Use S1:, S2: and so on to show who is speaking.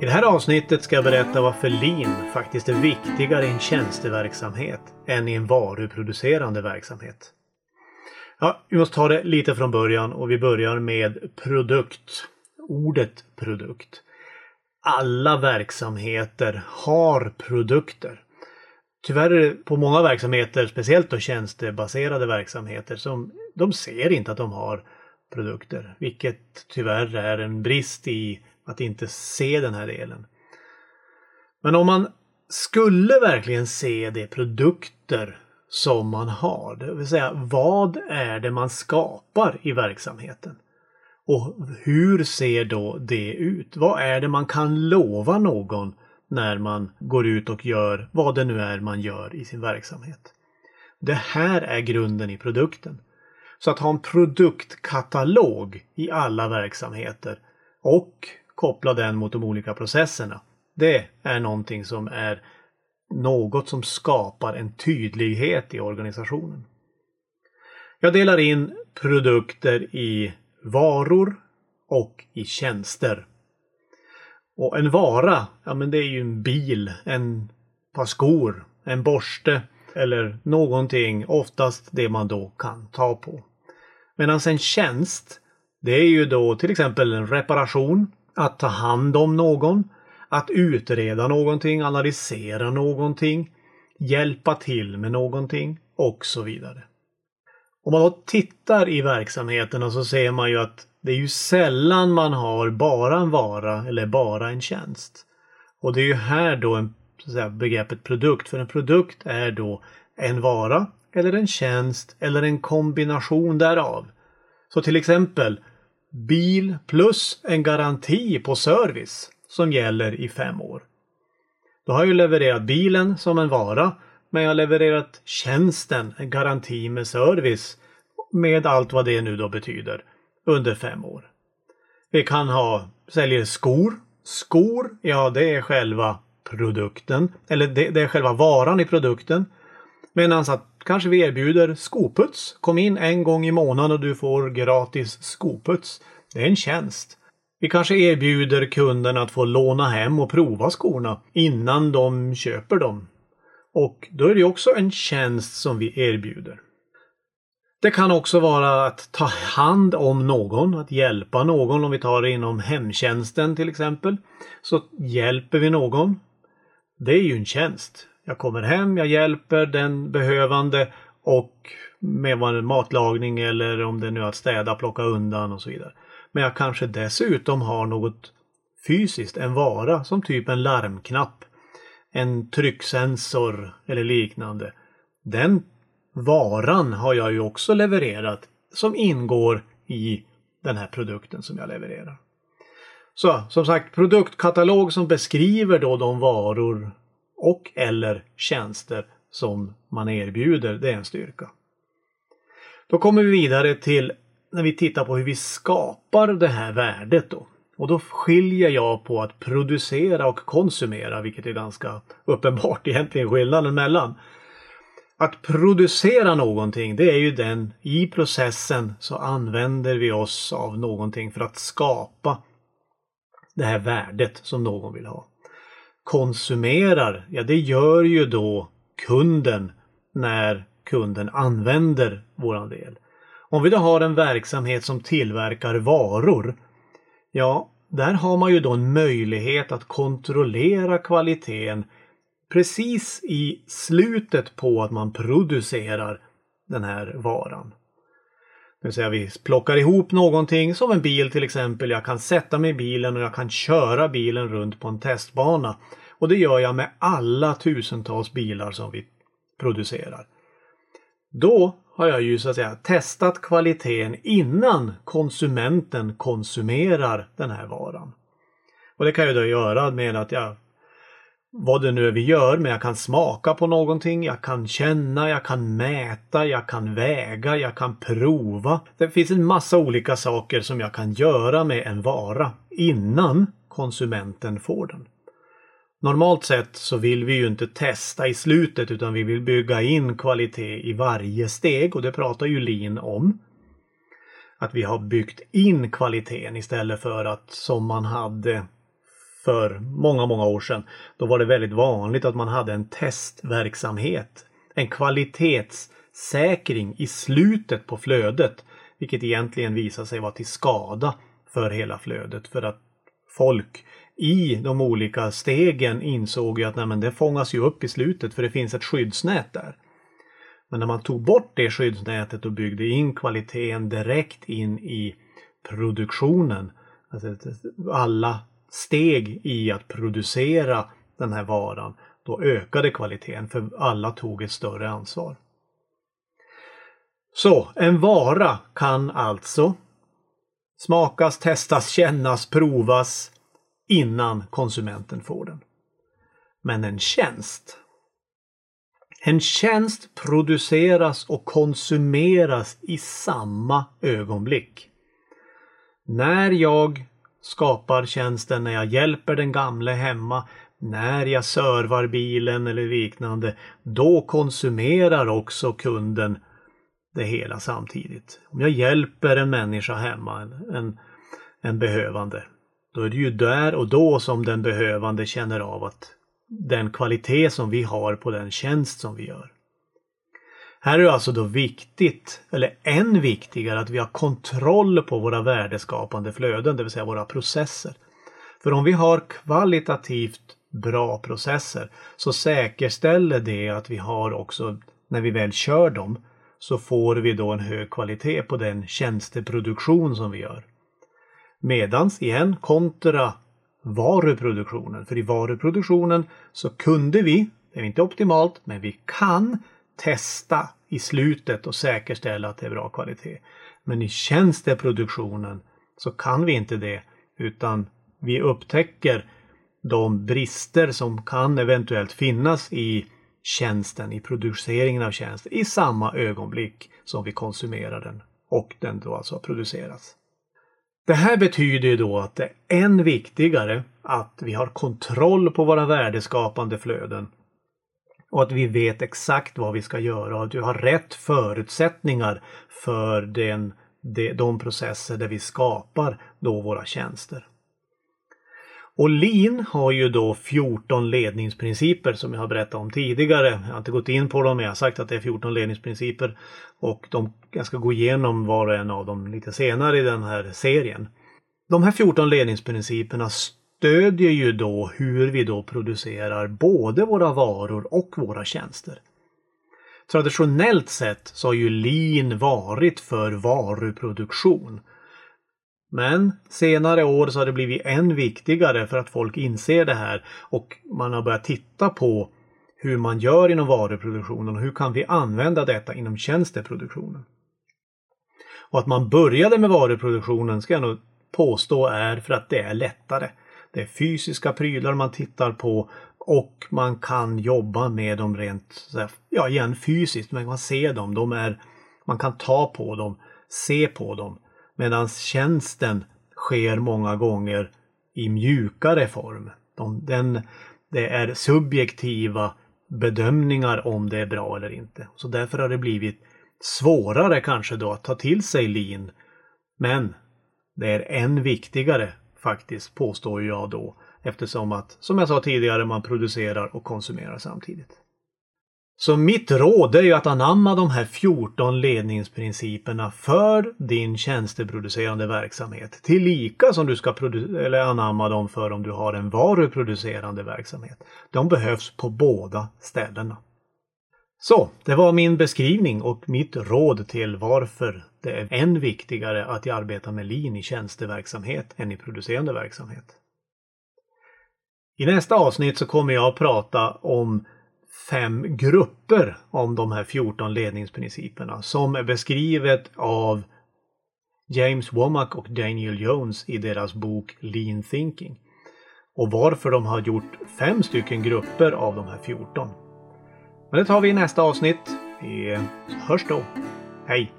S1: I det här avsnittet ska jag berätta varför lean faktiskt är viktigare i en tjänsteverksamhet än i en varuproducerande verksamhet. Ja, vi måste ta det lite från början och vi börjar med produkt. Ordet produkt. Alla verksamheter har produkter. Tyvärr är det på många verksamheter, speciellt då tjänstebaserade verksamheter, som de ser inte att de har produkter. Vilket tyvärr är en brist i att inte se den här delen. Men om man skulle verkligen se de produkter som man har, det vill säga vad är det man skapar i verksamheten? Och hur ser då det ut? Vad är det man kan lova någon när man går ut och gör vad det nu är man gör i sin verksamhet? Det här är grunden i produkten. Så att ha en produktkatalog i alla verksamheter och koppla den mot de olika processerna. Det är någonting som är något som skapar en tydlighet i organisationen. Jag delar in produkter i varor och i tjänster. Och en vara, ja men det är ju en bil, en par skor, en borste eller någonting, oftast det man då kan ta på. Medan en tjänst, det är ju då till exempel en reparation, att ta hand om någon, att utreda någonting, analysera någonting, hjälpa till med någonting och så vidare. Om man då tittar i verksamheterna så ser man ju att det är ju sällan man har bara en vara eller bara en tjänst. Och det är ju här då en, så att säga, begreppet produkt, för en produkt är då en vara eller en tjänst eller en kombination därav. Så till exempel bil plus en garanti på service som gäller i fem år. Då har jag levererat bilen som en vara men jag har levererat tjänsten, en garanti med service med allt vad det nu då betyder under fem år. Vi kan ha, säljer skor. Skor, ja det är själva produkten, eller det, det är själva varan i produkten. Medan att kanske vi erbjuder skoputs. Kom in en gång i månaden och du får gratis skoputs. Det är en tjänst. Vi kanske erbjuder kunden att få låna hem och prova skorna innan de köper dem. Och då är det också en tjänst som vi erbjuder. Det kan också vara att ta hand om någon, att hjälpa någon. Om vi tar det inom hemtjänsten till exempel. Så hjälper vi någon. Det är ju en tjänst. Jag kommer hem, jag hjälper den behövande och med matlagning eller om det nu är att städa, plocka undan och så vidare. Men jag kanske dessutom har något fysiskt, en vara som typ en larmknapp, en trycksensor eller liknande. Den varan har jag ju också levererat som ingår i den här produkten som jag levererar. Så som sagt produktkatalog som beskriver då de varor och eller tjänster som man erbjuder, det är en styrka. Då kommer vi vidare till när vi tittar på hur vi skapar det här värdet då. Och då skiljer jag på att producera och konsumera, vilket är ganska uppenbart egentligen skillnaden mellan. Att producera någonting, det är ju den, i processen så använder vi oss av någonting för att skapa det här värdet som någon vill ha konsumerar, ja det gör ju då kunden när kunden använder våran del. Om vi då har en verksamhet som tillverkar varor, ja, där har man ju då en möjlighet att kontrollera kvaliteten precis i slutet på att man producerar den här varan. Det vill säga vi plockar ihop någonting som en bil till exempel. Jag kan sätta mig i bilen och jag kan köra bilen runt på en testbana. Och det gör jag med alla tusentals bilar som vi producerar. Då har jag ju så att säga testat kvaliteten innan konsumenten konsumerar den här varan. Och det kan jag då göra med att jag vad det nu är vi gör, men jag kan smaka på någonting, jag kan känna, jag kan mäta, jag kan väga, jag kan prova. Det finns en massa olika saker som jag kan göra med en vara innan konsumenten får den. Normalt sett så vill vi ju inte testa i slutet utan vi vill bygga in kvalitet i varje steg och det pratar ju Lean om. Att vi har byggt in kvaliteten istället för att som man hade för många, många år sedan. Då var det väldigt vanligt att man hade en testverksamhet. En kvalitetssäkring i slutet på flödet. Vilket egentligen visade sig vara till skada för hela flödet. För att folk i de olika stegen insåg ju att nej, men det fångas ju upp i slutet för det finns ett skyddsnät där. Men när man tog bort det skyddsnätet och byggde in kvaliteten direkt in i produktionen, alltså alla steg i att producera den här varan, då ökade kvaliteten för alla tog ett större ansvar. Så en vara kan alltså smakas, testas, kännas, provas innan konsumenten får den. Men en tjänst en tjänst produceras och konsumeras i samma ögonblick. När jag skapar tjänsten, när jag hjälper den gamle hemma, när jag servar bilen eller liknande, då konsumerar också kunden det hela samtidigt. Om jag hjälper en människa hemma, en, en behövande, då är det ju där och då som den behövande känner av att den kvalitet som vi har på den tjänst som vi gör. Här är det alltså då viktigt, eller än viktigare, att vi har kontroll på våra värdeskapande flöden, det vill säga våra processer. För om vi har kvalitativt bra processer så säkerställer det att vi har också, när vi väl kör dem, så får vi då en hög kvalitet på den tjänsteproduktion som vi gör. Medans igen kontra varuproduktionen. För i varuproduktionen så kunde vi, det är inte optimalt, men vi kan testa i slutet och säkerställa att det är bra kvalitet. Men i tjänsteproduktionen så kan vi inte det utan vi upptäcker de brister som kan eventuellt finnas i tjänsten, i produceringen av tjänsten i samma ögonblick som vi konsumerar den och den då alltså produceras. Det här betyder ju då att det är än viktigare att vi har kontroll på våra värdeskapande flöden och att vi vet exakt vad vi ska göra och att vi har rätt förutsättningar för den, de, de processer där vi skapar då våra tjänster. Och Lean har ju då 14 ledningsprinciper som jag har berättat om tidigare. Jag har inte gått in på dem, men jag har sagt att det är 14 ledningsprinciper. Och de, jag ska gå igenom var och en av dem lite senare i den här serien. De här 14 ledningsprinciperna stödjer ju då hur vi då producerar både våra varor och våra tjänster. Traditionellt sett så har ju lean varit för varuproduktion. Men senare år så har det blivit än viktigare för att folk inser det här och man har börjat titta på hur man gör inom varuproduktionen och hur kan vi använda detta inom tjänsteproduktionen. Och att man började med varuproduktionen ska jag nog påstå är för att det är lättare. Det är fysiska prylar man tittar på och man kan jobba med dem rent, ja igen fysiskt, man kan se dem, de är, man kan ta på dem, se på dem. Medan tjänsten sker många gånger i mjukare form. De, den, det är subjektiva bedömningar om det är bra eller inte. Så därför har det blivit svårare kanske då att ta till sig lean. Men det är än viktigare faktiskt, påstår jag då, eftersom att, som jag sa tidigare, man producerar och konsumerar samtidigt. Så mitt råd är ju att anamma de här 14 ledningsprinciperna för din tjänsteproducerande verksamhet. Tillika som du ska eller anamma dem för om du har en varuproducerande verksamhet. De behövs på båda ställena. Så, det var min beskrivning och mitt råd till varför det är än viktigare att jag arbetar med lean i tjänsteverksamhet än i producerande verksamhet. I nästa avsnitt så kommer jag att prata om fem grupper om de här 14 ledningsprinciperna som är beskrivet av James Womack och Daniel Jones i deras bok Lean Thinking. Och varför de har gjort fem stycken grupper av de här 14. Men det tar vi i nästa avsnitt. Vi hörs då. Hej!